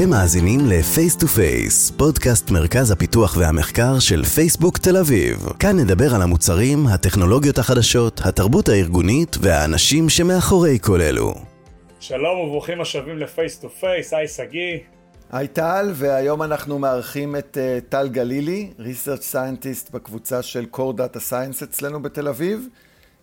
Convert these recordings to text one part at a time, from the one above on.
אתם מאזינים ל-Face to Face, פודקאסט מרכז הפיתוח והמחקר של פייסבוק תל אביב. כאן נדבר על המוצרים, הטכנולוגיות החדשות, התרבות הארגונית והאנשים שמאחורי כל אלו. שלום וברוכים השבים ל-Face to Face, היי שגיא. היי טל, והיום אנחנו מארחים את uh, טל גלילי, Research Scientist בקבוצה של Core Data Science אצלנו בתל אביב.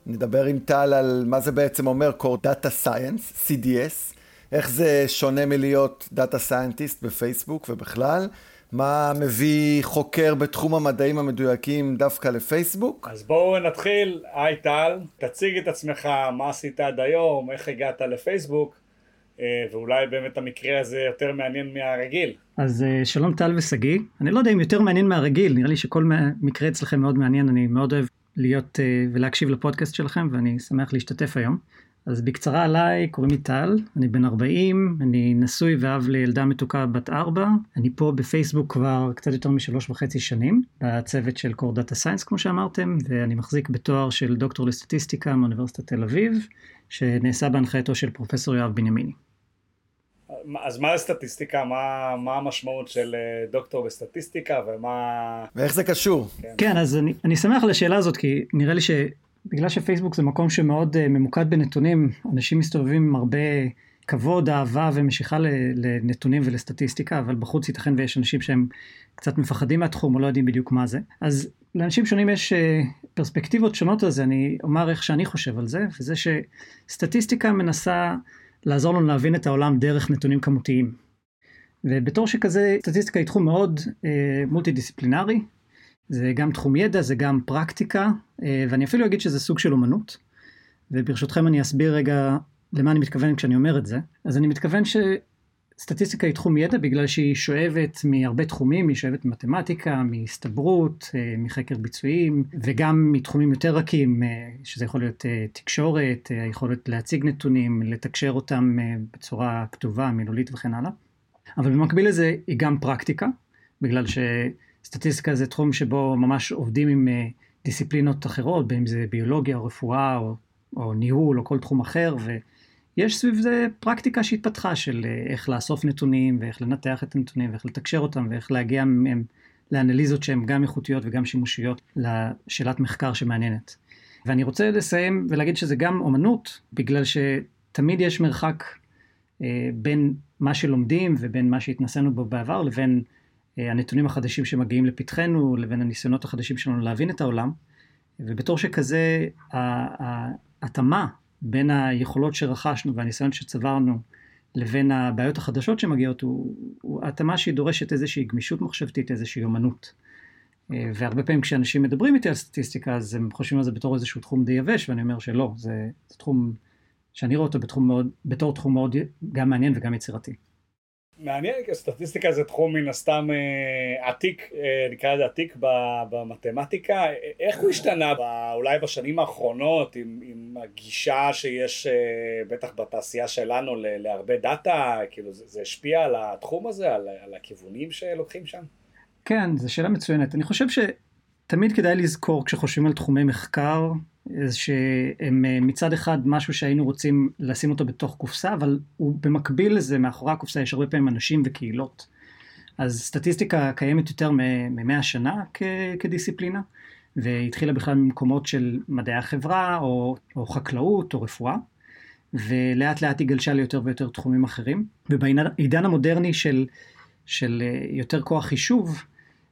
נדבר עם טל על מה זה בעצם אומר Core Data Science, CDS, איך זה שונה מלהיות data scientist בפייסבוק ובכלל? מה מביא חוקר בתחום המדעים המדויקים דווקא לפייסבוק? אז בואו נתחיל, היי טל, תציג את עצמך, מה עשית עד היום, איך הגעת לפייסבוק, אה, ואולי באמת המקרה הזה יותר מעניין מהרגיל. אז אה, שלום טל ושגיא, אני לא יודע אם יותר מעניין מהרגיל, נראה לי שכל מקרה אצלכם מאוד מעניין, אני מאוד אוהב להיות אה, ולהקשיב לפודקאסט שלכם ואני שמח להשתתף היום. אז בקצרה עליי, קוראים לי טל, אני בן 40, אני נשוי ואב לילדה מתוקה בת 4, אני פה בפייסבוק כבר קצת יותר משלוש וחצי שנים, בצוות של core data science כמו שאמרתם, ואני מחזיק בתואר של דוקטור לסטטיסטיקה מאוניברסיטת תל אביב, שנעשה בהנחייתו של פרופסור יואב בנימיני. אז מה הסטטיסטיקה? מה, מה המשמעות של אה, דוקטור בסטטיסטיקה ומה... ואיך זה קשור? כן, כן אז אני, אני שמח על השאלה הזאת כי נראה לי ש... בגלל שפייסבוק זה מקום שמאוד uh, ממוקד בנתונים, אנשים מסתובבים עם הרבה כבוד, אהבה ומשיכה לנתונים ולסטטיסטיקה, אבל בחוץ ייתכן ויש אנשים שהם קצת מפחדים מהתחום או לא יודעים בדיוק מה זה. אז לאנשים שונים יש uh, פרספקטיבות שונות על זה, אני אומר איך שאני חושב על זה, וזה שסטטיסטיקה מנסה לעזור לנו להבין את העולם דרך נתונים כמותיים. ובתור שכזה, סטטיסטיקה היא תחום מאוד uh, מולטי דיסציפלינרי, זה גם תחום ידע, זה גם פרקטיקה, אה, ואני אפילו אגיד שזה סוג של אומנות. וברשותכם אני אסביר רגע למה אני מתכוון כשאני אומר את זה. אז אני מתכוון שסטטיסטיקה היא תחום ידע בגלל שהיא שואבת מהרבה תחומים, היא שואבת ממתמטיקה, מהסתברות, אה, מחקר ביצועים, וגם מתחומים יותר רכים, אה, שזה יכול להיות תקשורת, היכולת להציג נתונים, לתקשר אותם בצורה כתובה, מילולית וכן הלאה. אבל במקביל לזה היא גם פרקטיקה, בגלל ש... סטטיסטיקה זה תחום שבו ממש עובדים עם אה, דיסציפלינות אחרות, בין אם זה ביולוגיה או רפואה או, או ניהול או כל תחום אחר, ויש סביב זה פרקטיקה שהתפתחה של אה, איך לאסוף נתונים ואיך לנתח את הנתונים ואיך לתקשר אותם ואיך להגיע מהם לאנליזות שהן גם איכותיות וגם שימושיות לשאלת מחקר שמעניינת. ואני רוצה לסיים ולהגיד שזה גם אומנות, בגלל שתמיד יש מרחק אה, בין מה שלומדים ובין מה שהתנסינו בו בעבר לבין הנתונים החדשים שמגיעים לפתחנו לבין הניסיונות החדשים שלנו להבין את העולם. ובתור שכזה, ההתאמה בין היכולות שרכשנו והניסיון שצברנו לבין הבעיות החדשות שמגיעות, הוא, הוא התאמה שהיא דורשת איזושהי גמישות מחשבתית, איזושהי אומנות. אה, והרבה פעמים כשאנשים מדברים איתי על סטטיסטיקה, אז הם חושבים על זה בתור איזשהו תחום די יבש, ואני אומר שלא, זה, זה תחום שאני רואה אותו בתחום מאוד, בתור תחום מאוד גם מעניין וגם יצירתי. מעניין, סטטיסטיקה זה תחום מן הסתם אה, עתיק, אה, נקרא לזה עתיק במתמטיקה, איך הוא השתנה אולי בשנים האחרונות עם, עם הגישה שיש אה, בטח בתעשייה שלנו להרבה דאטה, כאילו זה, זה השפיע על התחום הזה, על, על הכיוונים שלוקחים שם? כן, זו שאלה מצוינת. אני חושב שתמיד כדאי לזכור כשחושבים על תחומי מחקר, שהם אה, מצד אחד משהו שהיינו רוצים לשים אותו בתוך קופסה, אבל הוא במקביל לזה, מאחורי הקופסה יש הרבה פעמים אנשים וקהילות. אז סטטיסטיקה קיימת יותר מ-100 שנה כ- כדיסציפלינה, והתחילה בכלל ממקומות של מדעי החברה, או, או חקלאות, או רפואה, ולאט לאט היא גלשה ליותר ויותר תחומים אחרים. ובעידן המודרני של, של אה, יותר כוח חישוב,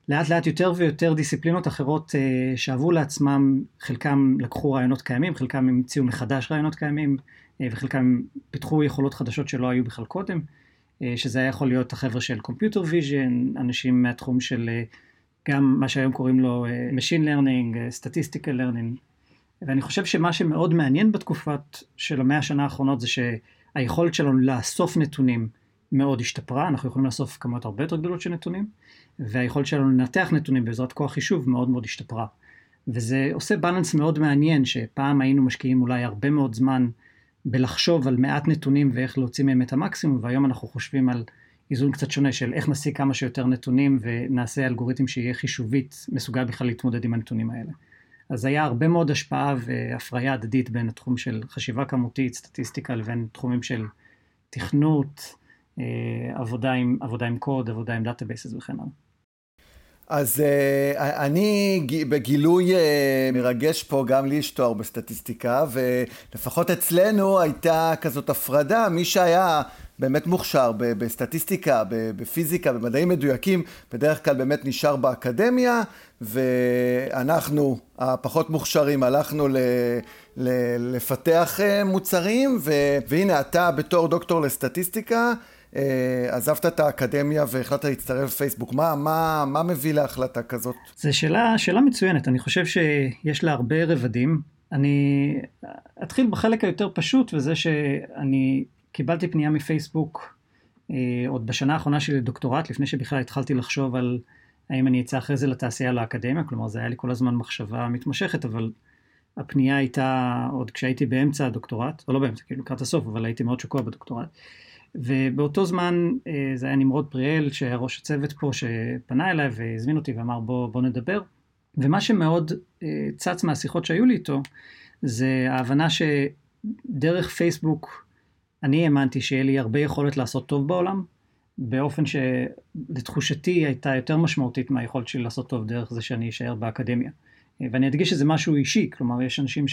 לאט לאט יותר ויותר דיסציפלינות אחרות אה, שאבו לעצמם, חלקם לקחו רעיונות קיימים, חלקם המציאו מחדש רעיונות קיימים, אה, וחלקם פיתחו יכולות חדשות שלא היו בכלל קודם, אה, שזה היה יכול להיות החבר'ה של Computer Vision, אנשים מהתחום של גם מה שהיום קוראים לו Machine Learning, Statistical Learning, ואני חושב שמה שמאוד מעניין בתקופת של המאה השנה האחרונות זה שהיכולת שלנו לאסוף נתונים מאוד השתפרה, אנחנו יכולים לאסוף כמויות הרבה יותר גדולות של נתונים. והיכולת שלנו לנתח נתונים בעזרת כוח חישוב מאוד מאוד השתפרה. וזה עושה בלנס מאוד מעניין, שפעם היינו משקיעים אולי הרבה מאוד זמן בלחשוב על מעט נתונים ואיך להוציא מהם את המקסימום, והיום אנחנו חושבים על איזון קצת שונה של איך נשיג כמה שיותר נתונים ונעשה אלגוריתם שיהיה חישובית מסוגל בכלל להתמודד עם הנתונים האלה. אז היה הרבה מאוד השפעה והפריה הדדית בין התחום של חשיבה כמותית, סטטיסטיקה, לבין תחומים של תכנות, עבודה עם, עבודה עם קוד, עבודה עם databases וכן הלאה. אז אה, אני בגילוי אה, מרגש פה, גם לי יש תואר בסטטיסטיקה, ולפחות אצלנו הייתה כזאת הפרדה, מי שהיה באמת מוכשר בסטטיסטיקה, בפיזיקה, במדעים מדויקים, בדרך כלל באמת נשאר באקדמיה, ואנחנו, הפחות מוכשרים, הלכנו ל, ל, לפתח אה, מוצרים, והנה אתה בתור דוקטור לסטטיסטיקה, אה, עזבת את האקדמיה והחלטת להצטרף לפייסבוק. מה, מה, מה מביא להחלטה כזאת? זו שאלה, שאלה מצוינת. אני חושב שיש לה הרבה רבדים. אני אתחיל בחלק היותר פשוט, וזה שאני קיבלתי פנייה מפייסבוק אה, עוד בשנה האחרונה שלי לדוקטורט, לפני שבכלל התחלתי לחשוב על האם אני אצא אחרי זה לתעשייה לאקדמיה, כלומר זה היה לי כל הזמן מחשבה מתמשכת, אבל הפנייה הייתה עוד כשהייתי באמצע הדוקטורט, או לא באמצע, כאילו לקראת הסוף, אבל הייתי מאוד שקוע בדוקטורט. ובאותו זמן אה, זה היה נמרוד פריאל, שהיה ראש הצוות פה, שפנה אליי והזמין אותי ואמר בוא, בוא נדבר. ומה שמאוד אה, צץ מהשיחות שהיו לי איתו, זה ההבנה שדרך פייסבוק אני האמנתי שיהיה לי הרבה יכולת לעשות טוב בעולם, באופן שלתחושתי הייתה יותר משמעותית מהיכולת שלי לעשות טוב דרך זה שאני אשאר באקדמיה. ואני אדגיש שזה משהו אישי, כלומר יש אנשים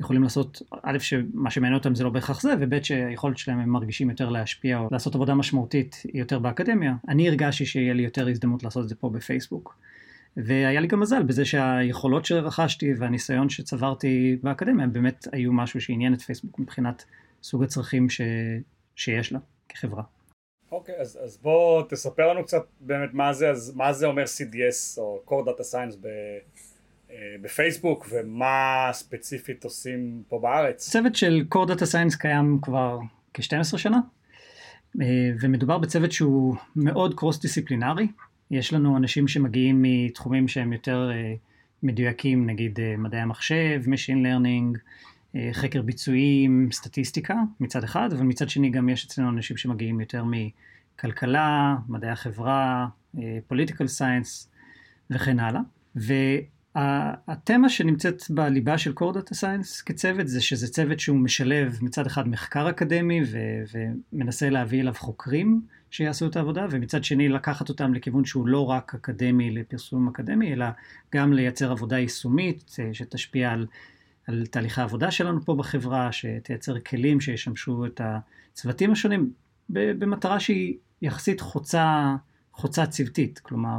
שיכולים לעשות, א', שמה שמעניין אותם זה לא בהכרח זה, וב', שהיכולת שלהם הם מרגישים יותר להשפיע או לעשות עבודה משמעותית יותר באקדמיה. אני הרגשתי שיהיה לי יותר הזדמנות לעשות את זה פה בפייסבוק. והיה לי גם מזל בזה שהיכולות שרכשתי והניסיון שצברתי באקדמיה באמת היו משהו שעניין את פייסבוק מבחינת סוג הצרכים ש, שיש לה כחברה. אוקיי, okay, אז, אז בוא תספר לנו קצת באמת מה זה, אז מה זה אומר CDS או Core Data Science ב, בפייסבוק ומה ספציפית עושים פה בארץ. צוות של Core Data Science קיים כבר כ-12 שנה אה, ומדובר בצוות שהוא מאוד קרוס דיסציפלינרי. יש לנו אנשים שמגיעים מתחומים שהם יותר אה, מדויקים, נגיד מדעי המחשב, Machine Learning, אה, חקר ביצועים, סטטיסטיקה מצד אחד, אבל מצד שני גם יש אצלנו אנשים שמגיעים יותר מכלכלה, מדעי החברה, אה, סיינס וכן הלאה. והתמה שנמצאת בליבה של core data science כצוות זה שזה צוות שהוא משלב מצד אחד מחקר אקדמי ו- ומנסה להביא אליו חוקרים שיעשו את העבודה, ומצד שני לקחת אותם לכיוון שהוא לא רק אקדמי לפרסום אקדמי, אלא גם לייצר עבודה יישומית אה, שתשפיע על על תהליכי העבודה שלנו פה בחברה, שתייצר כלים שישמשו את הצוותים השונים, במטרה שהיא יחסית חוצה, חוצה צוותית, כלומר,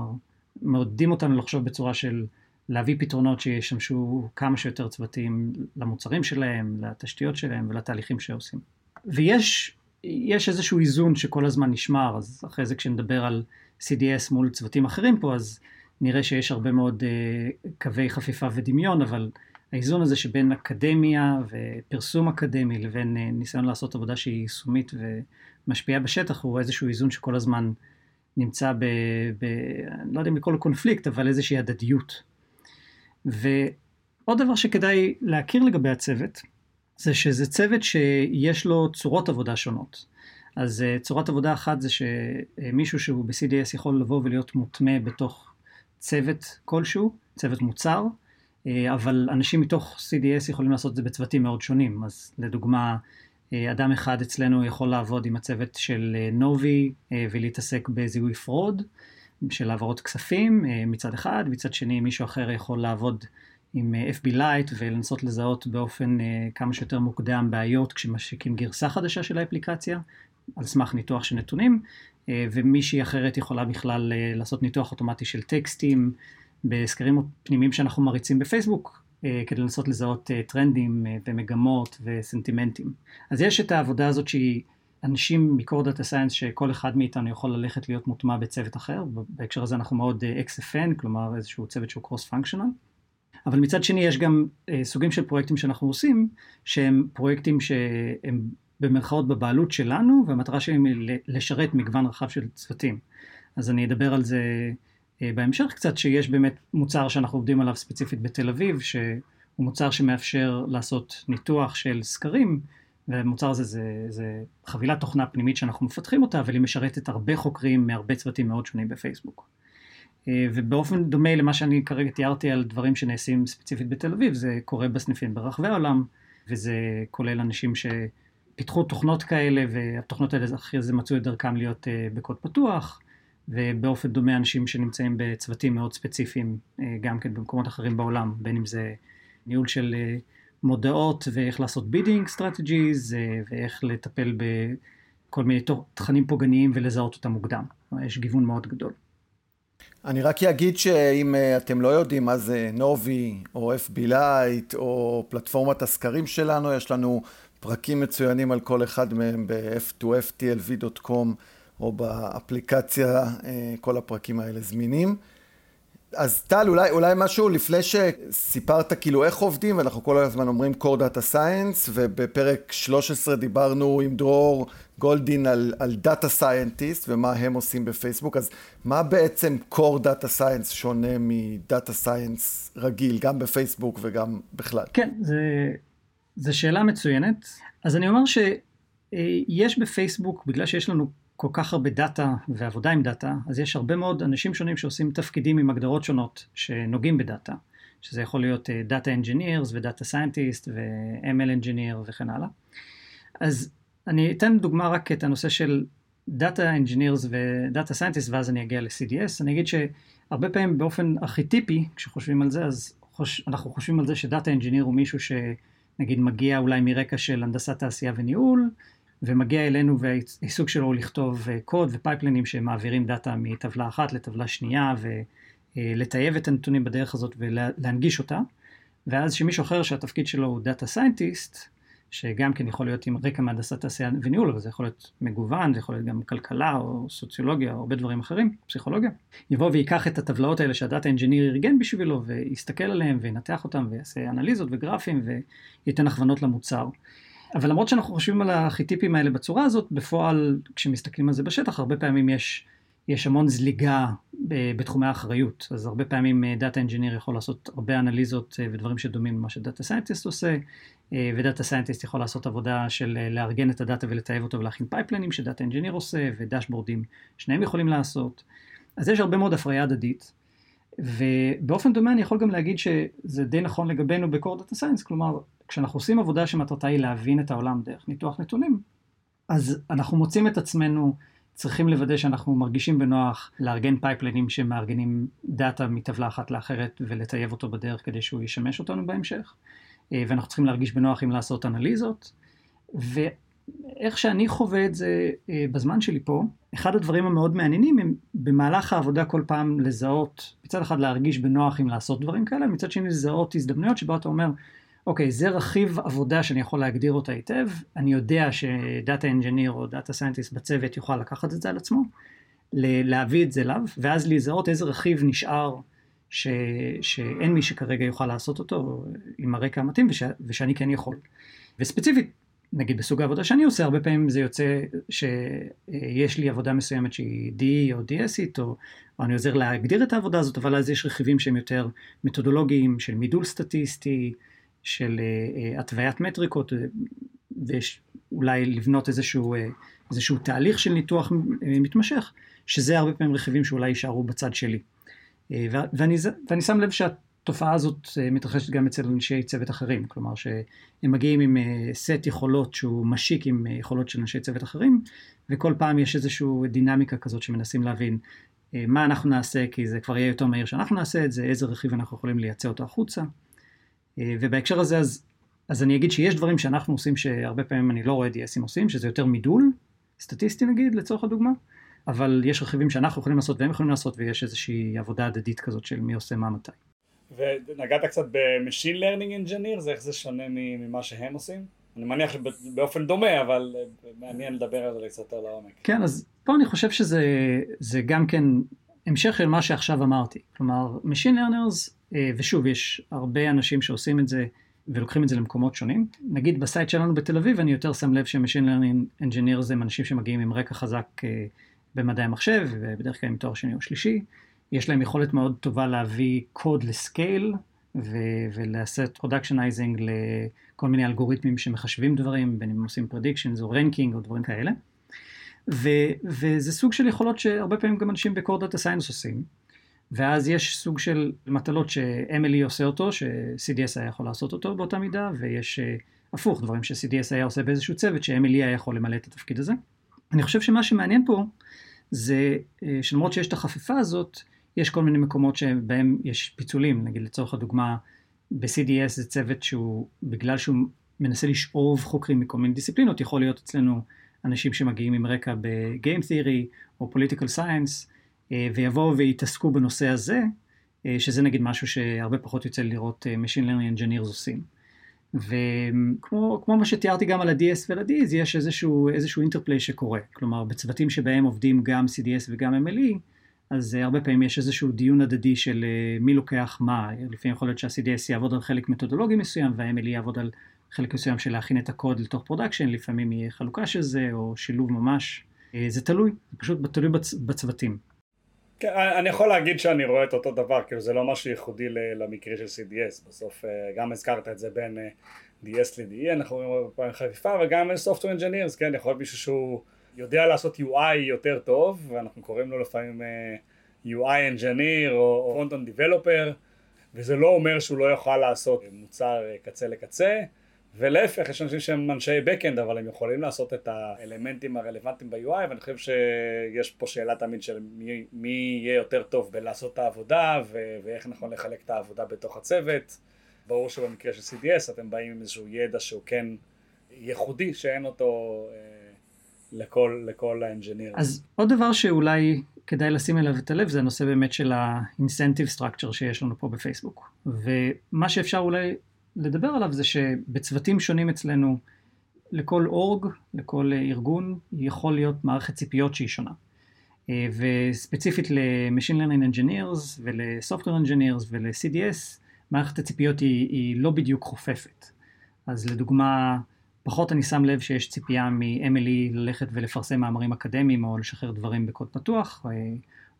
מעודדים אותנו לחשוב בצורה של להביא פתרונות שישמשו כמה שיותר צוותים למוצרים שלהם, לתשתיות שלהם ולתהליכים שעושים. ויש יש איזשהו איזון שכל הזמן נשמר, אז אחרי זה כשנדבר על CDS מול צוותים אחרים פה, אז נראה שיש הרבה מאוד uh, קווי חפיפה ודמיון, אבל האיזון הזה שבין אקדמיה ופרסום אקדמי לבין אה, ניסיון לעשות עבודה שהיא יישומית ומשפיעה בשטח הוא איזשהו איזון שכל הזמן נמצא ב... ב אני לא יודע אם לקרוא לו קונפליקט, אבל איזושהי הדדיות. ועוד דבר שכדאי להכיר לגבי הצוות, זה שזה צוות שיש לו צורות עבודה שונות. אז אה, צורת עבודה אחת זה שמישהו שהוא ב-CDS יכול לבוא ולהיות מוטמע בתוך צוות כלשהו, צוות מוצר, אה, אבל אנשים מתוך CDS יכולים לעשות את זה בצוותים מאוד שונים. אז לדוגמה, אה, אדם אחד אצלנו יכול לעבוד עם הצוות של נובי ולהתעסק בזיהוי fraud, של העברות כספים מצד אחד, מצד שני מישהו אחר יכול לעבוד עם FB Lite ולנסות לזהות באופן כמה שיותר מוקדם בעיות כשמשיקים גרסה חדשה של האפליקציה, על סמך ניתוח של נתונים, ומישהי אחרת יכולה בכלל לעשות ניתוח אוטומטי של טקסטים, בסקרים פנימיים שאנחנו מריצים בפייסבוק, אה, כדי לנסות לזהות אה, טרנדים אה, ומגמות וסנטימנטים. אז יש את העבודה הזאת שהיא אנשים מ core data science שכל אחד מאיתנו יכול ללכת להיות מוטמע בצוות אחר, בהקשר הזה אנחנו מאוד XFN, כלומר איזשהו צוות שהוא cross functional. אבל מצד שני יש גם סוגים של פרויקטים שאנחנו עושים, שהם פרויקטים שהם במרכאות בבעלות שלנו, והמטרה שלהם היא לשרת מגוון רחב של צוותים. אז אני אדבר על זה אה, בהמשך קצת, שיש באמת מוצר שאנחנו עובדים עליו ספציפית בתל אביב, שהוא מוצר שמאפשר לעשות ניתוח של סקרים, והמוצר הזה זה, זה חבילת תוכנה פנימית שאנחנו מפתחים אותה, אבל היא משרתת הרבה חוקרים מהרבה צוותים מאוד שונים בפייסבוק. אה, ובאופן דומה למה שאני כרגע תיארתי על דברים שנעשים ספציפית בתל אביב, זה קורה בסניפים ברחבי העולם, וזה כולל אנשים ש... פיתחו תוכנות כאלה, והתוכנות האלה אחרי זה מצאו את דרכם להיות בקוד פתוח, ובאופן דומה אנשים שנמצאים בצוותים מאוד ספציפיים, גם כן במקומות אחרים בעולם, בין אם זה ניהול של מודעות ואיך לעשות bidding strategies, ואיך לטפל בכל מיני תכנים פוגעניים ולזהות אותם מוקדם. יש גיוון מאוד גדול. אני רק אגיד שאם אה, אתם לא יודעים מה זה נובי או FB Lite או פלטפורמת הסקרים שלנו, יש לנו פרקים מצוינים על כל אחד מהם ב-f2ftlv.com או באפליקציה, אה, כל הפרקים האלה זמינים. אז טל, אולי, אולי משהו לפני שסיפרת כאילו איך עובדים, ואנחנו כל הזמן אומרים core data science, ובפרק 13 דיברנו עם דרור גולדין על, על data scientist ומה הם עושים בפייסבוק, אז מה בעצם core data science שונה מ data science רגיל, גם בפייסבוק וגם בכלל? כן, זו שאלה מצוינת. אז אני אומר שיש בפייסבוק, בגלל שיש לנו כל כך הרבה דאטה ועבודה עם דאטה, אז יש הרבה מאוד אנשים שונים שעושים תפקידים עם הגדרות שונות שנוגעים בדאטה, שזה יכול להיות data engineers ו data scientist ו-ML engineer וכן הלאה. אז אני אתן דוגמה רק את הנושא של data engineers ו data scientist ואז אני אגיע ל-CDS. אני אגיד שהרבה פעמים באופן ארכיטיפי, כשחושבים על זה, אז חוש, אנחנו חושבים על זה ש data engineer הוא מישהו שנגיד מגיע אולי מרקע של הנדסת תעשייה וניהול, ומגיע אלינו והעיסוק שלו הוא לכתוב אה, קוד ו pipelineים שמעבירים דאטה מטבלה אחת לטבלה שנייה ולטייב את הנתונים בדרך הזאת ולהנגיש אותה. ואז שמישהו אחר שהתפקיד שלו הוא data scientist, שגם כן יכול להיות עם רקע מהנדסת תעשייה וניהול, אבל זה יכול להיות מגוון, זה יכול להיות גם כלכלה או סוציולוגיה או הרבה דברים אחרים, פסיכולוגיה. יבוא ויקח את הטבלאות האלה שה data engineer ארגן בשבילו ויסתכל עליהם וינתח אותם ויעשה אנליזות וגרפים וייתן הכוונות למוצר. אבל למרות שאנחנו חושבים על הארכיטיפים האלה בצורה הזאת, בפועל, כשמסתכלים על זה בשטח, הרבה פעמים יש, יש המון זליגה בתחומי האחריות. אז הרבה פעמים data אה, engineer יכול לעשות הרבה אנליזות אה, ודברים שדומים למה ש data scientist עושה, אה, ו data scientist יכול לעשות עבודה של לארגן את הדאטה ולטייב אותו ולהכין pipelineים ש data engineer עושה, ו dashboardים שניהם יכולים לעשות. אז יש הרבה מאוד הפריה הדדית. ובאופן דומה אני יכול גם להגיד שזה די נכון לגבינו ב core data science, כלומר כשאנחנו עושים עבודה שמטרתה היא להבין את העולם דרך ניתוח נתונים, אז אנחנו מוצאים את עצמנו צריכים לוודא שאנחנו מרגישים בנוח לארגן pipelines שמארגנים data מטבלה אחת לאחרת ולטייב אותו בדרך כדי שהוא ישמש אותנו בהמשך. אה, ואנחנו צריכים להרגיש בנוח עם לעשות אנליזות. ואיך שאני חווה את זה אה, בזמן שלי פה, אחד הדברים המאוד מעניינים הם במהלך העבודה כל פעם לזהות, מצד אחד להרגיש בנוח עם לעשות דברים כאלה, מצד שני לזהות הזדמנויות שבו אתה אומר, אוקיי, זה רכיב עבודה שאני יכול להגדיר אותה היטב, אני יודע ש data engineer או data scientist בצוות יוכל לקחת את זה על עצמו, להביא את זה אליו, ואז לזהות איזה רכיב נשאר ש, שאין מי שכרגע יוכל לעשות אותו עם הרקע המתאים וש, ושאני כן יכול. וספציפית, נגיד בסוג העבודה שאני עושה, הרבה פעמים זה יוצא שיש לי עבודה מסוימת שהיא DE או DSית, או, או אני עוזר להגדיר את העבודה הזאת, אבל אז יש רכיבים שהם יותר מתודולוגיים, של מידול סטטיסטי, של uh, התוויית מטריקות, ואולי לבנות איזשהו, איזשהו תהליך של ניתוח מתמשך, שזה הרבה פעמים רכיבים שאולי יישארו בצד שלי. ואני, ואני שם לב שהתופעה הזאת מתרחשת גם אצל אנשי צוות אחרים, כלומר שהם מגיעים עם סט יכולות שהוא משיק עם יכולות של אנשי צוות אחרים, וכל פעם יש איזושהי דינמיקה כזאת שמנסים להבין מה אנחנו נעשה, כי זה כבר יהיה יותר מהיר שאנחנו נעשה את זה, איזה רכיב אנחנו יכולים לייצא אותו החוצה. אה, ובהקשר הזה אז, אז אני אגיד שיש דברים שאנחנו עושים שהרבה פעמים אני לא רואה DSים עושים, שזה יותר מידול, סטטיסטי נגיד לצורך הדוגמה, אבל יש רכיבים שאנחנו יכולים לעשות והם יכולים לעשות ויש איזושהי עבודה הדדית כזאת של מי עושה מה מתי. ונגעת קצת ב-Machine Learning Engineer, זה איך זה שונה ממה שהם עושים? אני מניח שבאופן דומה, אבל מעניין לדבר על זה קצת יותר לעומק. כן, אז פה אני חושב שזה גם כן המשך של מה שעכשיו אמרתי. כלומר, Machine Learning ושוב, יש הרבה אנשים שעושים את זה ולוקחים את זה למקומות שונים. נגיד ב site שלנו בתל אביב, אני יותר שם לב ש-Machine Learning Engineers הם אנשים שמגיעים עם רקע חזק אה, במדעי המחשב, ובדרך כלל עם תואר שני או שלישי. יש להם יכולת מאוד טובה להביא קוד ל scale, ולעשות productionizing לכל מיני אלגוריתמים שמחשבים דברים, בין אם עושים predictions או ranking או דברים כאלה. ו- וזה סוג של יכולות שהרבה פעמים גם אנשים ב core data science עושים. ואז יש סוג של מטלות ש MLE עושה אותו, ש-CDS היה יכול לעשות אותו באותה מידה, ויש הפוך, דברים ש-CDS היה עושה באיזשהו צוות, ש MLE היה יכול למלא את התפקיד הזה. אני חושב שמה שמעניין פה זה אה, שלמרות שיש את החפיפה הזאת, יש כל מיני מקומות שבהם יש פיצולים, נגיד לצורך הדוגמה, ב-CDS זה צוות שהוא, בגלל שהוא מנסה לשאוב חוקרים מכל מיני דיסציפלינות, יכול להיות אצלנו אנשים שמגיעים עם רקע ב-Game Theory או Political Science, אה, ויבואו ויתעסקו בנושא הזה, אה, שזה נגיד משהו שהרבה פחות יוצא לראות Machine Learning Engineers עושים. וכמו מה שתיארתי גם על ה-DS ול-Ds, יש איזשהו, איזשהו אינטרפליי שקורה. כלומר, בצוותים שבהם עובדים גם CDS וגם MLE, אז הרבה פעמים יש איזשהו דיון הדדי של אה, מי לוקח מה. לפעמים יכול להיות שה-CDS יעבוד על חלק מתודולוגי מסוים, וה-MLE יעבוד על חלק מסוים של להכין את הקוד לתוך production, לפעמים יהיה חלוקה של זה, או שילוב ממש. אה, זה תלוי, זה פשוט תלוי בצ... בצוותים. כן, אני יכול להגיד שאני רואה את אותו דבר, כאילו זה לא משהו ייחודי למקרה של CDS, בסוף אה, גם הזכרת את זה בין DS ל-DE, אנחנו רואים פעם חפיפה, וגם Software Engineers, כן, יכול להיות מישהו שהוא יודע לעשות UI יותר טוב, ואנחנו קוראים לו לפעמים UI Engineer או Front-end Developer, וזה לא אומר שהוא לא יוכל לעשות מוצר קצה לקצה, ולהפך, יש אנשים שהם אנשי backend, אבל הם יכולים לעשות את האלמנטים הרלוונטיים ב-UI, ואני חושב שיש פה שאלה תמיד של מי, מי יהיה יותר טוב בלעשות את העבודה, ו- ואיך נכון לחלק את העבודה בתוך הצוות. ברור שבמקרה של CDS אתם באים עם איזשהו ידע שהוא כן ייחודי, שאין אותו אה, לכל, לכל האנג'יניר. אז עוד דבר שאולי כדאי לשים אליו את הלב, זה הנושא באמת של ה-incentive structure שיש לנו פה בפייסבוק. ומה שאפשר אולי לדבר עליו זה שבצוותים שונים אצלנו, לכל אורג, לכל ארגון, יכול להיות מערכת ציפיות שהיא שונה. אה, וספציפית ל-Machine Learning Engineers ול-Software Engineers ול-CDS, מערכת הציפיות היא, היא לא בדיוק חופפת. אז לדוגמה, פחות אני שם לב שיש ציפייה מ-MLE ללכת ולפרסם מאמרים אקדמיים או לשחרר דברים בקוד פתוח, אה,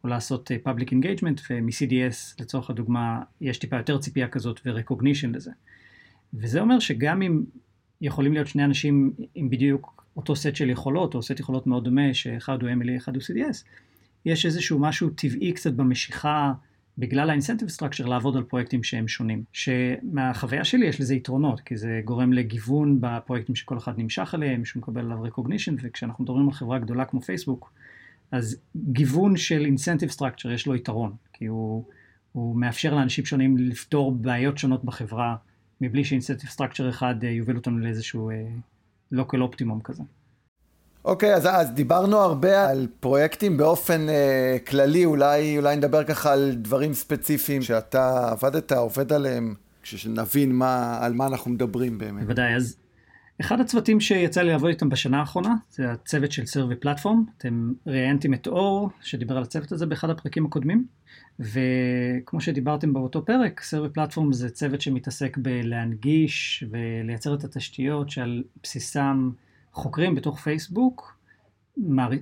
או לעשות אה, public engagement, ומ-CDS לצורך הדוגמה יש טיפה יותר ציפייה כזאת ו-recognition לזה. וזה אומר שגם אם יכולים להיות שני אנשים עם בדיוק אותו סט של יכולות, או סט יכולות מאוד דומה, שאחד הוא MLE, אחד הוא CDS, יש איזשהו משהו טבעי קצת במשיכה, בגלל האינסנטיב סטרקצ'ר, לעבוד על פרויקטים שהם שונים. שמהחוויה שלי יש לזה יתרונות, כי זה גורם לגיוון בפרויקטים שכל אחד נמשך עליהם, שהוא מקבל עליו recognition, וכשאנחנו מדברים על חברה גדולה כמו פייסבוק, אז גיוון של incentive structure יש לו יתרון, כי הוא, הוא מאפשר לאנשים שונים לפתור בעיות שונות בחברה. מבלי ש incentive structure אחד אה, יוביל אותנו לאיזשהו local אה, optimum כזה. אוקיי, okay, אז, אז דיברנו הרבה על פרויקטים באופן uh, כללי, אולי, אולי נדבר ככה על דברים ספציפיים שאתה עבדת, עובד עליהם, כשנבין מה, על מה אנחנו מדברים באמת. בוודאי, אז אחד הצוותים שיצא לי לעבוד איתם בשנה האחרונה, זה הצוות של סרבי פלטפורם. אתם ראיינתם את אור, שדיבר על הצוות הזה באחד הפרקים הקודמים. וכמו שדיברתם באותו פרק, סרבי פלטפורם זה צוות שמתעסק בלהנגיש ולייצר את התשתיות שעל בסיסם חוקרים בתוך פייסבוק,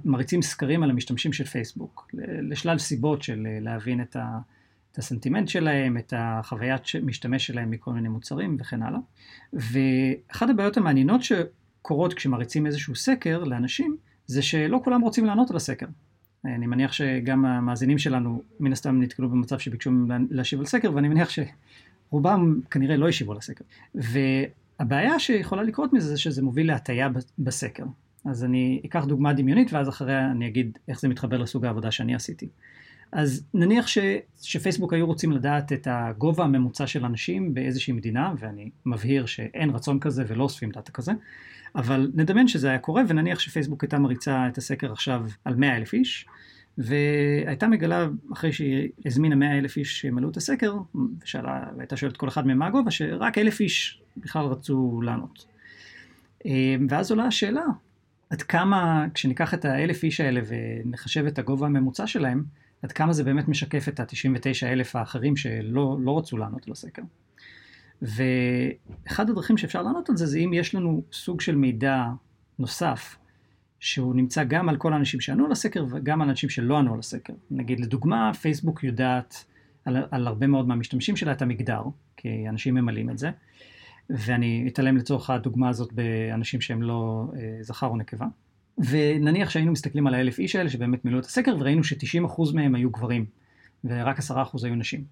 מריצים סקרים על המשתמשים של פייסבוק, לשלל סיבות של להבין את, ה, את הסנטימנט שלהם, את החוויית משתמש שלהם מכל מיני מוצרים וכן הלאה. ואחת הבעיות המעניינות שקורות כשמריצים איזשהו סקר לאנשים, זה שלא כולם רוצים לענות על הסקר. אני מניח שגם המאזינים שלנו מן הסתם נתקלו במצב שביקשו להשיב על סקר, ואני מניח שרובם כנראה לא ישיבו על הסקר. והבעיה שיכולה לקרות מזה זה שזה מוביל להטייה בסקר. אז אני אקח דוגמה דמיונית ואז אחריה אני אגיד איך זה מתחבר לסוג העבודה שאני עשיתי. אז נניח ש, שפייסבוק היו רוצים לדעת את הגובה הממוצע של אנשים באיזושהי מדינה, ואני מבהיר שאין רצון כזה ולא אוספים דאטה כזה, אבל נדמיין שזה היה קורה, ונניח שפייסבוק הייתה מריצה את הסקר עכשיו על 100 אלף איש, והייתה מגלה, אחרי שהיא הזמינה 100 אלף איש שימלאו את הסקר, ושאלה, והייתה שואלת כל אחד מהם מה הגובה, שרק אלף איש בכלל רצו לענות. ואז עולה השאלה, עד כמה, כשניקח את האלף איש האלה ונחשב את הגובה הממוצע שלהם, עד כמה זה באמת משקף את ה-99 אלף האחרים שלא לא רצו לענות על הסקר. ואחד הדרכים שאפשר לענות על זה, זה אם יש לנו סוג של מידע נוסף, שהוא נמצא גם על כל האנשים שענו על הסקר וגם על אנשים שלא ענו על הסקר. נגיד, לדוגמה, פייסבוק יודעת על, על הרבה מאוד מהמשתמשים שלה את המגדר, כי אנשים ממלאים את זה, ואני אתעלם לצורך הדוגמה הזאת באנשים שהם לא אה, זכר או נקבה. ונניח שהיינו מסתכלים על האלף איש האלה שבאמת מילאו את הסקר, וראינו ש-90% מהם היו גברים, ורק 10% היו נשים.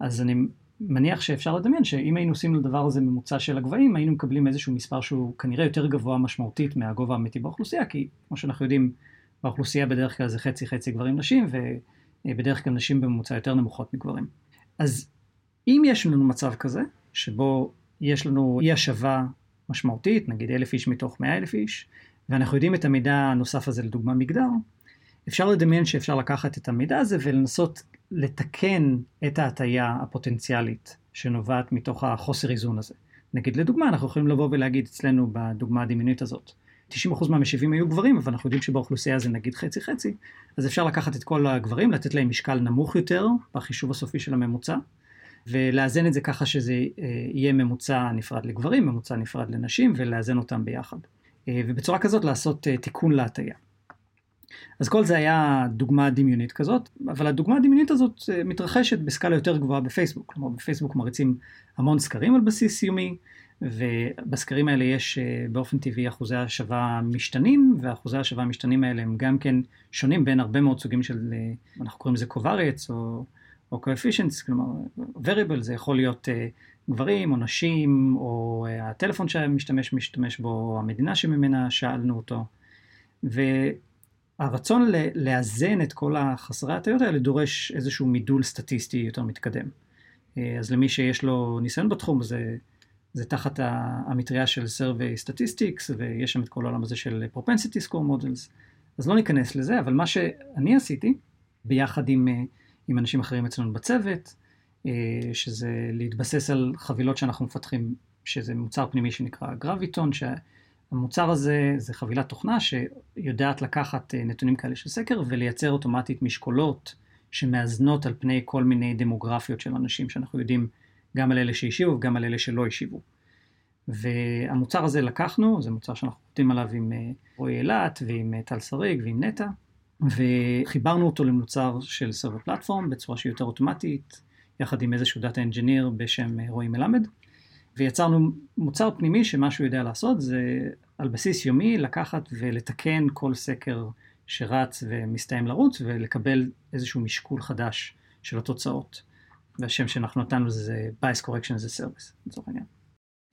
אז אני מניח שאפשר לדמיין שאם היינו עושים לדבר הזה ממוצע של הגבהים, היינו מקבלים איזשהו מספר שהוא כנראה יותר גבוה משמעותית מהגובה האמיתי באוכלוסייה, כי כמו שאנחנו יודעים, באוכלוסייה בדרך כלל זה חצי חצי גברים נשים, ובדרך כלל נשים בממוצע יותר נמוכות מגברים. אז אם יש לנו מצב כזה, שבו יש לנו אי השבה משמעותית, נגיד אלף איש מתוך מאה אלף איש, ואנחנו יודעים את המידע הנוסף הזה לדוגמה מגדר, אפשר לדמיין שאפשר לקחת את המידע הזה ולנסות לתקן את ההטייה הפוטנציאלית שנובעת מתוך החוסר איזון הזה. נגיד לדוגמה, אנחנו יכולים לבוא ולהגיד אצלנו בדוגמה הדמיונית הזאת, 90% מהמשיבים היו גברים, אבל אנחנו יודעים שבאוכלוסייה זה נגיד חצי חצי, אז אפשר לקחת את כל הגברים, לתת להם משקל נמוך יותר בחישוב הסופי של הממוצע, ולאזן את זה ככה שזה אה, יהיה ממוצע נפרד לגברים, ממוצע נפרד לנשים, ולאזן אותם ביחד. אה, ובצורה כזאת לעשות אה, תיקון להטייה. אז כל זה היה דוגמה דמיונית כזאת, אבל הדוגמה הדמיונית הזאת מתרחשת בסקאלה יותר גבוהה בפייסבוק. כלומר, בפייסבוק מריצים המון סקרים על בסיס יומי, ובסקרים האלה יש באופן טבעי אחוזי השבה משתנים, ואחוזי השבה המשתנים האלה הם גם כן שונים בין הרבה מאוד סוגים של, אנחנו קוראים לזה covariates, או או coefficients, כלומר variable זה יכול להיות גברים או נשים, או הטלפון שהמשתמש משתמש בו, או המדינה שממנה שאלנו אותו. והרצון לאזן את כל החסרי הטעויות האלה דורש איזשהו מידול סטטיסטי יותר מתקדם. Uh, אז למי שיש לו ניסיון בתחום זה, זה תחת המטריה של survey statistics, ויש שם את כל העולם הזה של propensity score models. אז לא ניכנס לזה, אבל מה שאני עשיתי, ביחד עם... Uh, עם אנשים אחרים אצלנו בצוות, אה, שזה להתבסס על חבילות שאנחנו מפתחים, שזה מוצר פנימי שנקרא גרביטון, שהמוצר הזה זה חבילת תוכנה שיודעת לקחת אה, נתונים כאלה של סקר ולייצר אוטומטית משקולות שמאזנות על פני כל מיני דמוגרפיות של אנשים שאנחנו יודעים גם על אלה שהשיבו וגם על אלה שלא השיבו. והמוצר הזה לקחנו, זה מוצר שאנחנו עובדים עליו עם אה, רועי אילת ועם טל שריג ועם נטע. וחיברנו אותו למוצר של survey platform בצורה שהיא יותר אוטומטית, יחד עם איזשהו data engineer בשם אה, רועי מלמד, ויצרנו מוצר פנימי שמה שהוא יודע לעשות זה על בסיס יומי לקחת ולתקן כל סקר שרץ ומסתיים לרוץ ולקבל איזשהו משקול חדש של התוצאות. והשם שאנחנו נתנו זה bias correction as a service, לצורך העניין.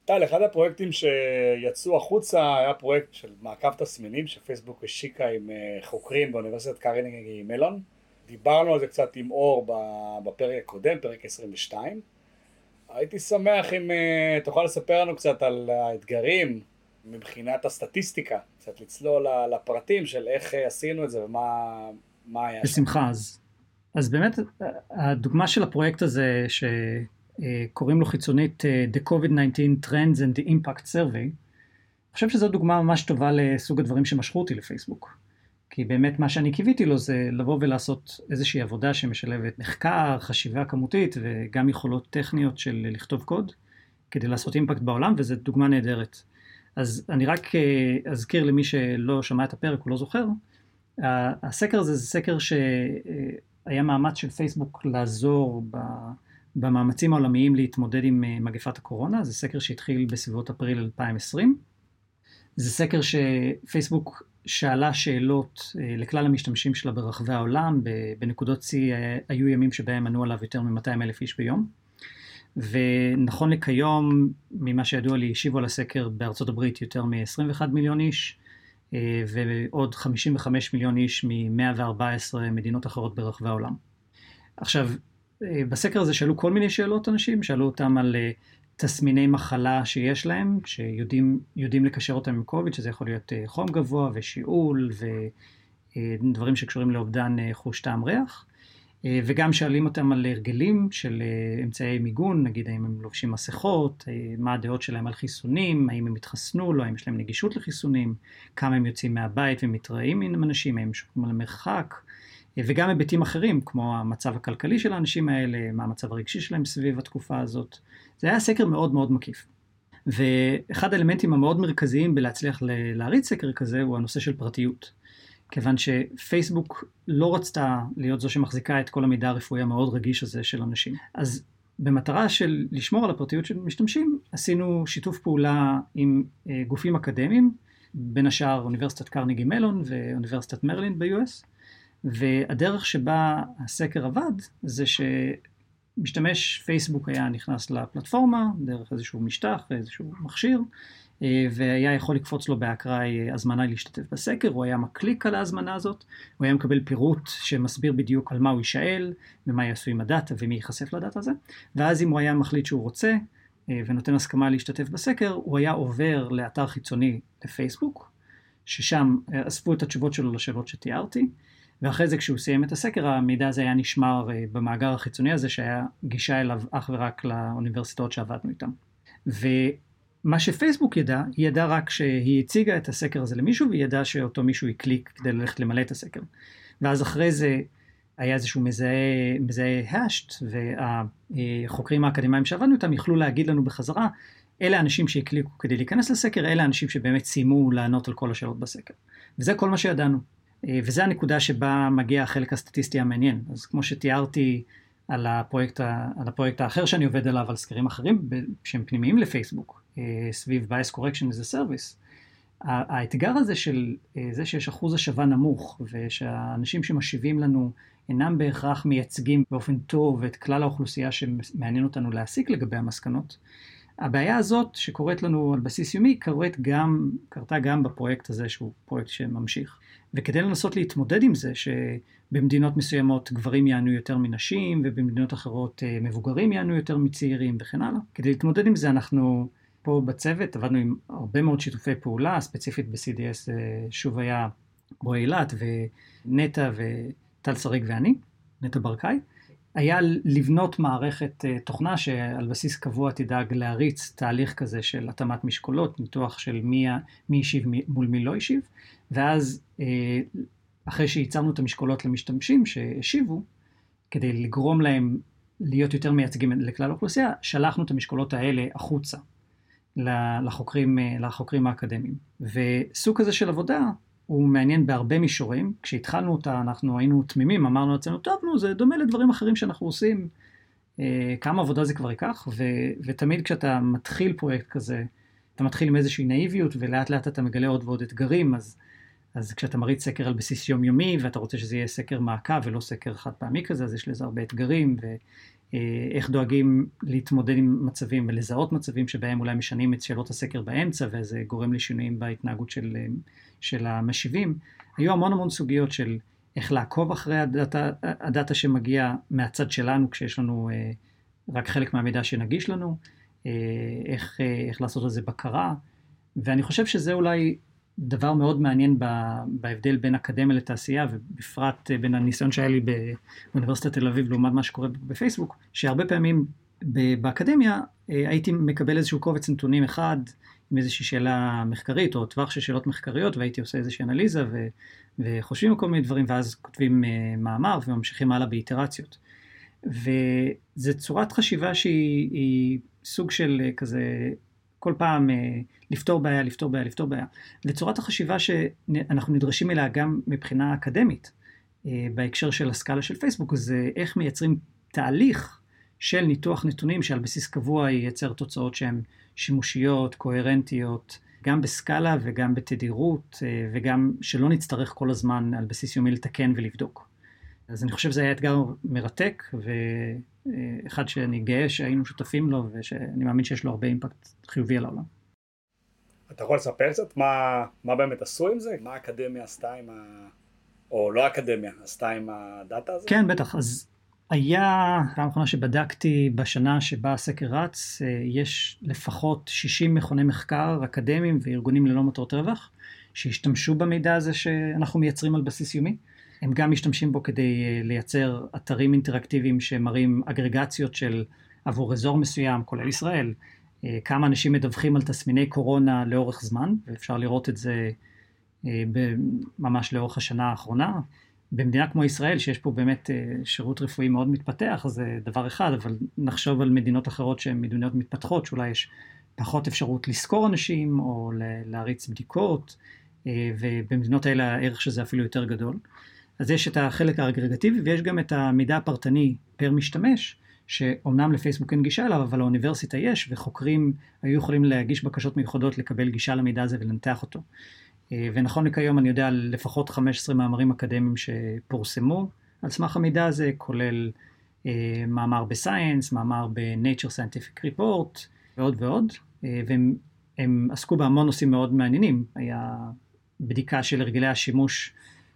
טל, אחד הפרויקטים שיצאו החוצה היה פרויקט של מעקב תסמינים שפייסבוק השיקה עם אה, חוקרים באוניברסיטת קרנגי מלון. דיברנו על זה קצת עם אור בפרק הקודם, פרק 22. הייתי שמח אם אה, תוכל לספר לנו קצת על האתגרים מבחינת הסטטיסטיקה, קצת לצלול לפרטים של איך אה, עשינו את זה ומה היה שם. בשמחה, אז, אז באמת הדוגמה של הפרויקט הזה, ש... אה, קוראים לו חיצונית אה, The COVID-19 Trends and the Impact Survey. אני חושב שזו דוגמה ממש טובה לסוג הדברים שמשכו אותי לפייסבוק. כי באמת מה שאני קיוויתי לו זה לבוא ולעשות איזושהי עבודה שמשלבת מחקר, חשיבה כמותית וגם יכולות טכניות של לכתוב קוד כדי לעשות אימפקט בעולם וזו דוגמה נהדרת. אז אני רק אה, אזכיר למי שלא שמע את הפרק או לא זוכר, הסקר הזה זה סקר שהיה מאמץ של פייסבוק לעזור. במאמצים העולמיים להתמודד עם אה, מגפת הקורונה, זה סקר שהתחיל בסביבות אפריל 2020. זה סקר שפייסבוק שאלה שאלות אה, לכלל המשתמשים שלה ברחבי העולם, בנקודות שיא אה, היו ימים שבהם ענו עליו יותר מ-200 אלף איש ביום. ונכון לכיום, ממה שידוע לי, השיבו על הסקר בארצות הברית יותר מ-21 מיליון איש, ועוד 55 מיליון איש מ-114 מדינות אחרות ברחבי העולם. עכשיו, אה, בסקר הזה שאלו כל מיני שאלות אנשים, שאלו אותם על אה, תסמיני מחלה שיש להם, שיודעים לקשר אותם עם קוביד, שזה יכול להיות אה, חום גבוה ושיעול ודברים שקשורים לאובדן חוש טעם ריח. וגם שואלים אותם על הרגלים של אמצעי מיגון, נגיד האם הם לובשים מסכות, מה הדעות שלהם על חיסונים, האם הם התחסנו, לא, האם יש להם נגישות לחיסונים, כמה הם יוצאים מהבית ומתראים עם אנשים, האם הם שומרים על מרחק, וגם היבטים אחרים, כמו המצב הכלכלי של האנשים האלה, מה המצב הרגשי שלהם סביב התקופה הזאת. זה היה סקר מאוד מאוד מקיף. ואחד האלמנטים המאוד מרכזיים בלהצליח להריץ סקר כזה הוא הנושא של פרטיות. כיוון שפייסבוק לא רצתה להיות זו שמחזיקה את כל המידע הרפואי המאוד רגיש הזה של אנשים. אז במטרה של לשמור על הפרטיות של משתמשים, עשינו שיתוף פעולה עם אה, גופים אקדמיים, בין השאר אוניברסיטת קרניגי מלון ואוניברסיטת מרלין ב-US, והדרך שבה הסקר עבד זה משתמש פייסבוק היה נכנס לפלטפורמה דרך איזשהו משטח, איזשהו מכשיר, אה, והיה יכול לקפוץ לו באקראי הזמנה להשתתף בסקר, הוא היה מקליק על ההזמנה הזאת, הוא היה מקבל פירוט שמסביר בדיוק על מה הוא יישאל, ומה יעשו עם הדאטה ומי ייחשף לדאטה הזה, ואז אם הוא היה מחליט שהוא רוצה אה, ונותן הסכמה להשתתף בסקר, הוא היה עובר לאתר חיצוני לפייסבוק, ששם אה, אספו את התשובות שלו לשאלות שתיארתי, ואחרי זה כשהוא סיים את הסקר המידע הזה היה נשמר במאגר החיצוני הזה שהיה גישה אליו אך ורק לאוניברסיטאות שעבדנו איתן. מה שפייסבוק ידע, היא ידעה רק שהיא הציגה את הסקר הזה למישהו והיא ידעה שאותו מישהו יקליק כדי ללכת למלא את הסקר. ואז אחרי זה היה איזשהו מזהה, מזהה השט והחוקרים האקדמיים שעבדנו איתם יכלו להגיד לנו בחזרה אלה האנשים שהקליקו כדי להיכנס לסקר, אלה האנשים שבאמת סיימו לענות על כל השאלות בסקר. וזה כל מה שידענו. וזה הנקודה שבה מגיע החלק הסטטיסטי המעניין. אז כמו שתיארתי על הפרויקט, על הפרויקט האחר שאני עובד עליו, על סקרים אחרים שהם פנימיים לפייסבוק, אה, סביב bias correction as a service. האתגר הזה של אה, זה שיש אחוז השבה נמוך ושהאנשים שמשיבים לנו אינם בהכרח מייצגים באופן טוב את כלל האוכלוסייה שמעניין אותנו להסיק לגבי המסקנות. הבעיה הזאת שקורית לנו על בסיס יומי קורית גם, קרתה גם בפרויקט הזה שהוא פרויקט שממשיך. וכדי לנסות להתמודד עם זה שבמדינות מסוימות גברים יענו יותר מנשים ובמדינות אחרות אה, מבוגרים יענו יותר מצעירים וכן הלאה, כדי להתמודד עם זה אנחנו פה בצוות עבדנו עם הרבה מאוד שיתופי פעולה, ספציפית ב-CDS אה, שוב היה רועי אילת ונטע וטל שריג ואני, נטע ברקאי. היה לבנות מערכת אה, תוכנה שעל בסיס קבוע תדאג להריץ תהליך כזה של התאמת משקולות, ניתוח של מי, מי השיב מול מי לא השיב, ואז אה, אחרי שייצרנו את המשקולות למשתמשים שהשיבו, כדי לגרום להם להיות יותר מייצגים לכלל האוכלוסייה, שלחנו את המשקולות האלה החוצה. לחוקרים, אה, לחוקרים האקדמיים. וסוג כזה של עבודה הוא מעניין בהרבה מישורים. כשהתחלנו אותה אנחנו היינו תמימים, אמרנו לעצמנו, טוב, נו, זה דומה לדברים אחרים שאנחנו עושים, אה, כמה עבודה זה כבר ייקח, ו, ותמיד כשאתה מתחיל פרויקט כזה, אתה מתחיל עם איזושהי נאיביות, ולאט לאט אתה מגלה עוד ועוד אתגרים, אז, אז כשאתה מריץ סקר על בסיס יומיומי, ואתה רוצה שזה יהיה סקר מעקב ולא סקר חד פעמי כזה, אז יש לזה הרבה אתגרים, ו, אה, דואגים להתמודד עם מצבים ולזהות מצבים שבהם אולי משנים את שאלות הסקר באמצע וזה גורם לשינויים בהתנהגות של, אה, של המשיבים. היו המון המון סוגיות של איך לעקוב אחרי הדאטה, הדאטה שמגיע מהצד שלנו כשיש לנו אה, רק חלק מהמידע שנגיש לנו, איך, איך לעשות על זה בקרה, ואני חושב שזה אולי דבר מאוד מעניין בהבדל בין אקדמיה לתעשייה, ובפרט אה, בין הניסיון שהיה לי באוניברסיטת תל אביב לעומת מה שקורה בפייסבוק, שהרבה פעמים באקדמיה אה, הייתי מקבל איזשהו קובץ נתונים אחד עם איזושהי שאלה מחקרית או טווח של שאלות מחקריות והייתי עושה איזושהי אנליזה ו, וחושבים על כל מיני דברים ואז כותבים אה, מאמר וממשיכים הלאה באיטרציות. וזו צורת חשיבה שהיא סוג של כזה כל פעם אה, לפתור בעיה, לפתור בעיה, לפתור בעיה. וצורת החשיבה שאנחנו נדרשים אליה גם מבחינה אקדמית, אה, בהקשר של הסקאלה של פייסבוק, זה איך מייצרים תהליך של ניתוח נתונים שעל בסיס קבוע ייצר תוצאות שהן שימושיות, קוהרנטיות, גם בסקאלה וגם בתדירות, אה, וגם שלא נצטרך כל הזמן על בסיס יומי לתקן ולבדוק. אז אני חושב שזה היה אתגר מרתק, ואחד שאני גאה שהיינו שותפים לו, ושאני מאמין שיש לו הרבה אימפקט חיובי על העולם. אתה יכול לספר קצת מה, מה באמת עשו עם זה? מה האקדמיה עשתה עם ה... או לא האקדמיה, עשתה עם הדאטה הזה? כן, בטח. אז היה, פעם אחרונה שבדקתי בשנה שבה הסקר רץ, אה, יש לפחות 60 מכוני מחקר אקדמיים וארגונים ללא מטרות רווח, שהשתמשו במידע הזה שאנחנו מייצרים על בסיס יומי. הם גם משתמשים בו כדי אה, לייצר אתרים אינטראקטיביים שמראים אגרגציות של עבור אזור מסוים, כולל ישראל, אה, כמה אנשים מדווחים על תסמיני קורונה לאורך זמן, ואפשר לראות את זה אה, ממש לאורך השנה האחרונה. במדינה כמו ישראל, שיש פה באמת שירות רפואי מאוד מתפתח, זה דבר אחד, אבל נחשוב על מדינות אחרות שהן מדינות מתפתחות, שאולי יש פחות אפשרות לשכור אנשים או להריץ בדיקות, ובמדינות האלה הערך של זה אפילו יותר גדול. אז יש את החלק האגרגטיבי ויש גם את המידע הפרטני פר משתמש, שאומנם לפייסבוק אין גישה אליו, אבל לאוניברסיטה יש, וחוקרים היו יכולים להגיש בקשות מיוחדות לקבל גישה למידע הזה ולנתח אותו. אה, ונכון לכיום אני יודע על לפחות 15 מאמרים אקדמיים שפורסמו על סמך המידע הזה, כולל מאמר בסייאנס, מאמר ב-Nature Scientific Report ועוד ועוד, והם הם עסקו בהמון נושאים מאוד מעניינים. היה בדיקה של הרגלי השימוש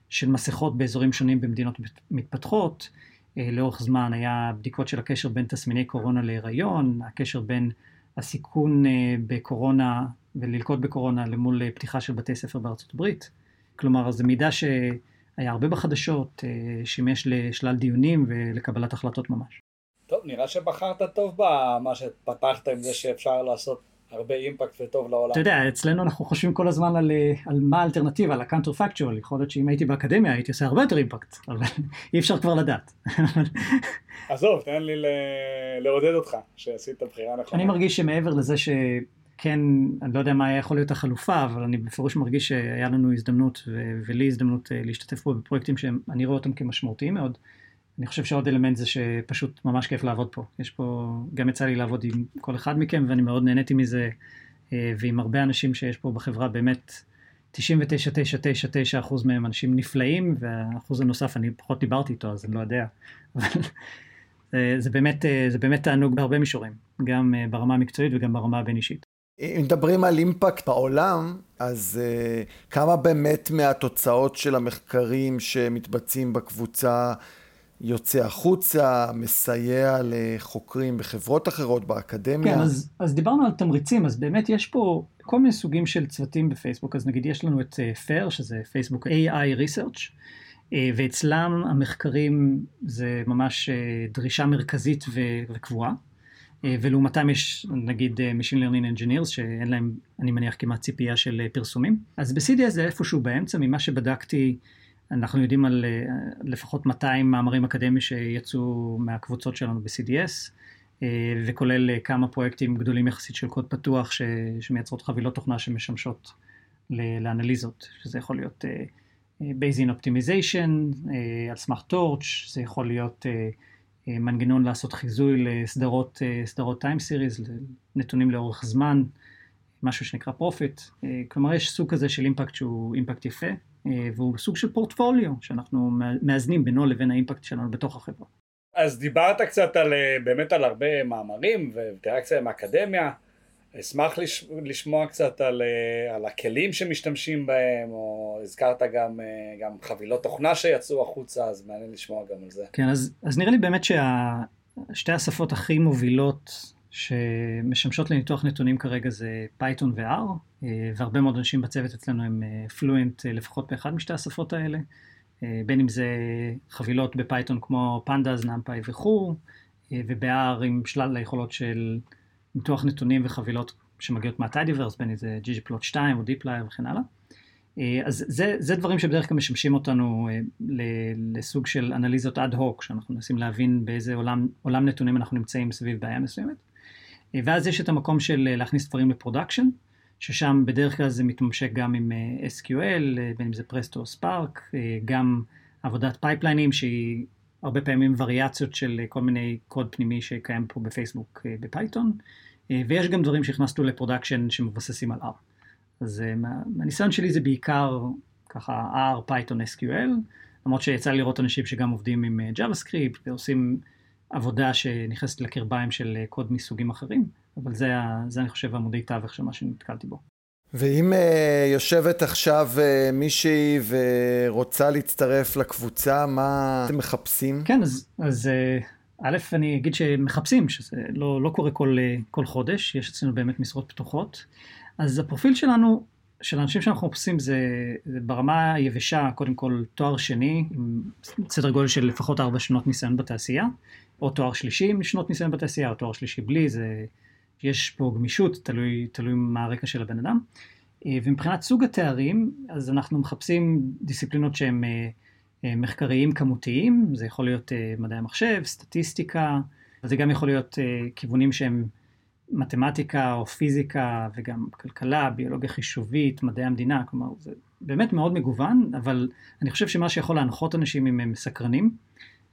של מסכות באזורים שונים במדינות מתפתחות. לאורך זמן היה בדיקות של הקשר בין תסמיני קורונה להיריון, הקשר בין הסיכון בקורונה וללקוט בקורונה למול פתיחה של בתי ספר בארצות הברית. כלומר, זה מידע שהיה הרבה בחדשות, שימש לשלל דיונים ולקבלת החלטות ממש. טוב, נראה שבחרת טוב במה שפתחת עם זה שאפשר לעשות הרבה אימפקט וטוב לעולם. אתה יודע, אצלנו אנחנו חושבים כל הזמן על, על מה האלטרנטיבה, על פקטואל, יכול להיות שאם הייתי באקדמיה הייתי עושה הרבה יותר אימפקט, אבל אי אפשר כבר לדעת. עזוב, תן לי לעודד אותך, שעשית בחירה נכונה. אני מרגיש שמעבר לזה ש... כן, אני לא יודע מה היה יכול להיות החלופה, אבל אני בפירוש מרגיש שהיה לנו הזדמנות, ו- ולי הזדמנות להשתתף פה בפרויקטים שאני רואה אותם כמשמעותיים מאוד. אני חושב שעוד אלמנט זה שפשוט ממש כיף לעבוד פה. יש פה, גם יצא לי לעבוד עם כל אחד מכם, ואני מאוד נהניתי מזה, ועם הרבה אנשים שיש פה בחברה, באמת 99.999% מהם אנשים נפלאים, והאחוז הנוסף, אני פחות דיברתי איתו, אז אני לא יודע. אבל זה באמת, זה באמת תענוג בהרבה מישורים, גם ברמה המקצועית וגם ברמה הבין-אישית. אם מדברים על אימפקט בעולם, אז uh, כמה באמת מהתוצאות של המחקרים שמתבצעים בקבוצה יוצא החוצה, מסייע לחוקרים בחברות אחרות, באקדמיה? כן, אז, אז דיברנו על תמריצים, אז באמת יש פה כל מיני סוגים של צוותים בפייסבוק, אז נגיד יש לנו את FAIR, שזה פייסבוק AI Research, ואצלם המחקרים זה ממש דרישה מרכזית וקבועה. ולעומתם יש נגיד Machine Learning Engineers שאין להם, אני מניח, כמעט ציפייה של פרסומים. אז ב-CDS זה איפשהו באמצע, ממה שבדקתי, אנחנו יודעים על לפחות 200 מאמרים אקדמיים שיצאו מהקבוצות שלנו ב-CDS, וכולל כמה פרויקטים גדולים יחסית של קוד פתוח ש, שמייצרות חבילות תוכנה שמשמשות לאנליזות, שזה יכול להיות Bayesian Optimization, על סמך Torch, זה יכול להיות מנגנון לעשות חיזוי לסדרות, סדרות time series, נתונים לאורך זמן, משהו שנקרא Prophet. כלומר, יש סוג כזה של impact שהוא impact יפה, והוא סוג של פורטפוליו, שאנחנו מאזנים בינו לבין ה impact שלנו בתוך החברה. אז דיברת קצת על, באמת על הרבה מאמרים ואינטראקציה עם האקדמיה. אשמח לש, לשמוע קצת על, על הכלים שמשתמשים בהם, או הזכרת גם, גם חבילות תוכנה שיצאו החוצה, אז מעניין לשמוע גם על זה. כן, אז, אז נראה לי באמת ששתי השפות הכי מובילות שמשמשות לניתוח נתונים כרגע זה פייתון ו-R, והרבה מאוד אנשים בצוות אצלנו הם fluent לפחות באחד משתי השפות האלה, בין אם זה חבילות בפייתון כמו pandas, NumPy וכו', וב-R עם שלל היכולות של ניתוח נתונים וחבילות שמגיעות מה tidyverse, בין אם זה ggplot2 או dplyr וכן הלאה. אז זה, זה דברים שבדרך כלל משמשים אותנו לסוג של אנליזות אד הוק, שאנחנו מנסים להבין באיזה עולם, עולם נתונים אנחנו נמצאים סביב בעיה מסוימת. ואז יש את המקום של להכניס דברים ל production, ששם בדרך כלל זה מתממשק גם עם SQL, בין אם זה Presto או Spark, גם עבודת pipelines שהיא הרבה פעמים וריאציות של כל מיני קוד פנימי שקיים פה בפייסבוק בפייתון, ויש גם דברים שהכנסנו ל production שמבוססים על R. אז מהניסיון שלי זה בעיקר ככה R, Python, SQL, למרות שיצא לי לראות אנשים שגם עובדים עם JavaScript ועושים עבודה שנכנסת לקרביים של קוד מסוגים אחרים, אבל זה, זה אני חושב עמודי תווך של מה שנתקלתי בו. ואם uh, יושבת עכשיו uh, מישהי ורוצה להצטרף לקבוצה, מה אתם מחפשים? כן, אז, אז uh, א', אני אגיד שמחפשים, שזה לא, לא קורה כל, כל חודש, יש אצלנו באמת משרות פתוחות. אז הפרופיל שלנו, של האנשים שאנחנו מחפשים, זה, זה ברמה היבשה, קודם כל תואר שני, עם סדר גודל של לפחות ארבע שנות ניסיון בתעשייה, או תואר שלישי עם שנות ניסיון בתעשייה, או תואר שלישי בלי, זה... יש פה גמישות, תלוי, תלוי מה הרקע של הבן אדם. ומבחינת סוג התארים, אז אנחנו מחפשים דיסציפלינות שהן מחקריים כמותיים, זה יכול להיות מדעי המחשב, סטטיסטיקה, זה גם יכול להיות כיוונים שהם מתמטיקה או פיזיקה וגם כלכלה, ביולוגיה חישובית, מדעי המדינה, כלומר זה באמת מאוד מגוון, אבל אני חושב שמה שיכול להנחות אנשים אם הם סקרנים,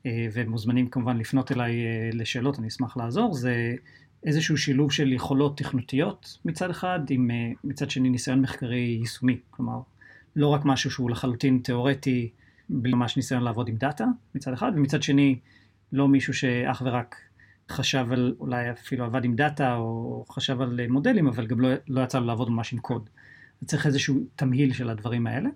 והם מוזמנים כמובן לפנות אליי לשאלות, אני אשמח לעזור, זה איזשהו שילוב של יכולות תכנותיות מצד אחד, עם מצד שני ניסיון מחקרי יישומי, כלומר לא רק משהו שהוא לחלוטין תיאורטי, בלי ממש ניסיון לעבוד עם דאטה מצד אחד, ומצד שני לא מישהו שאך ורק חשב על, אולי אפילו עבד עם דאטה או חשב על מודלים, אבל גם לא, לא יצא לו לעבוד ממש עם קוד. צריך איזשהו תמהיל של הדברים האלה.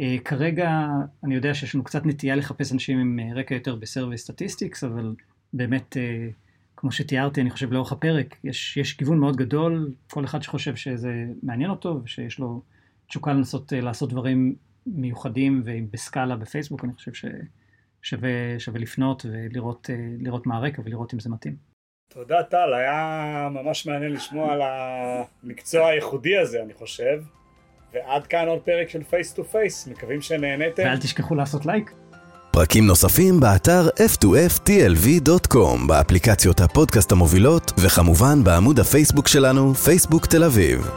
Uh, כרגע אני יודע שיש לנו קצת נטייה לחפש אנשים עם uh, רקע יותר ב survey statistics, אבל באמת, uh, כמו שתיארתי, אני חושב לאורך הפרק, יש, יש גיוון מאוד גדול, כל אחד שחושב שזה מעניין אותו ושיש לו תשוקה לנסות uh, לעשות דברים מיוחדים ובסקאלה בפייסבוק, אני חושב ששווה לפנות ולראות uh, מה הרקע ולראות אם זה מתאים. תודה טל, היה ממש מעניין לשמוע על המקצוע הייחודי הזה, אני חושב. ועד כאן עוד פרק של Face to Face, מקווים שנהניתם. ואל תשכחו לעשות לייק. פרקים נוספים באתר f2ftlv.com, באפליקציות הפודקאסט המובילות, וכמובן בעמוד הפייסבוק שלנו, פייסבוק תל אביב.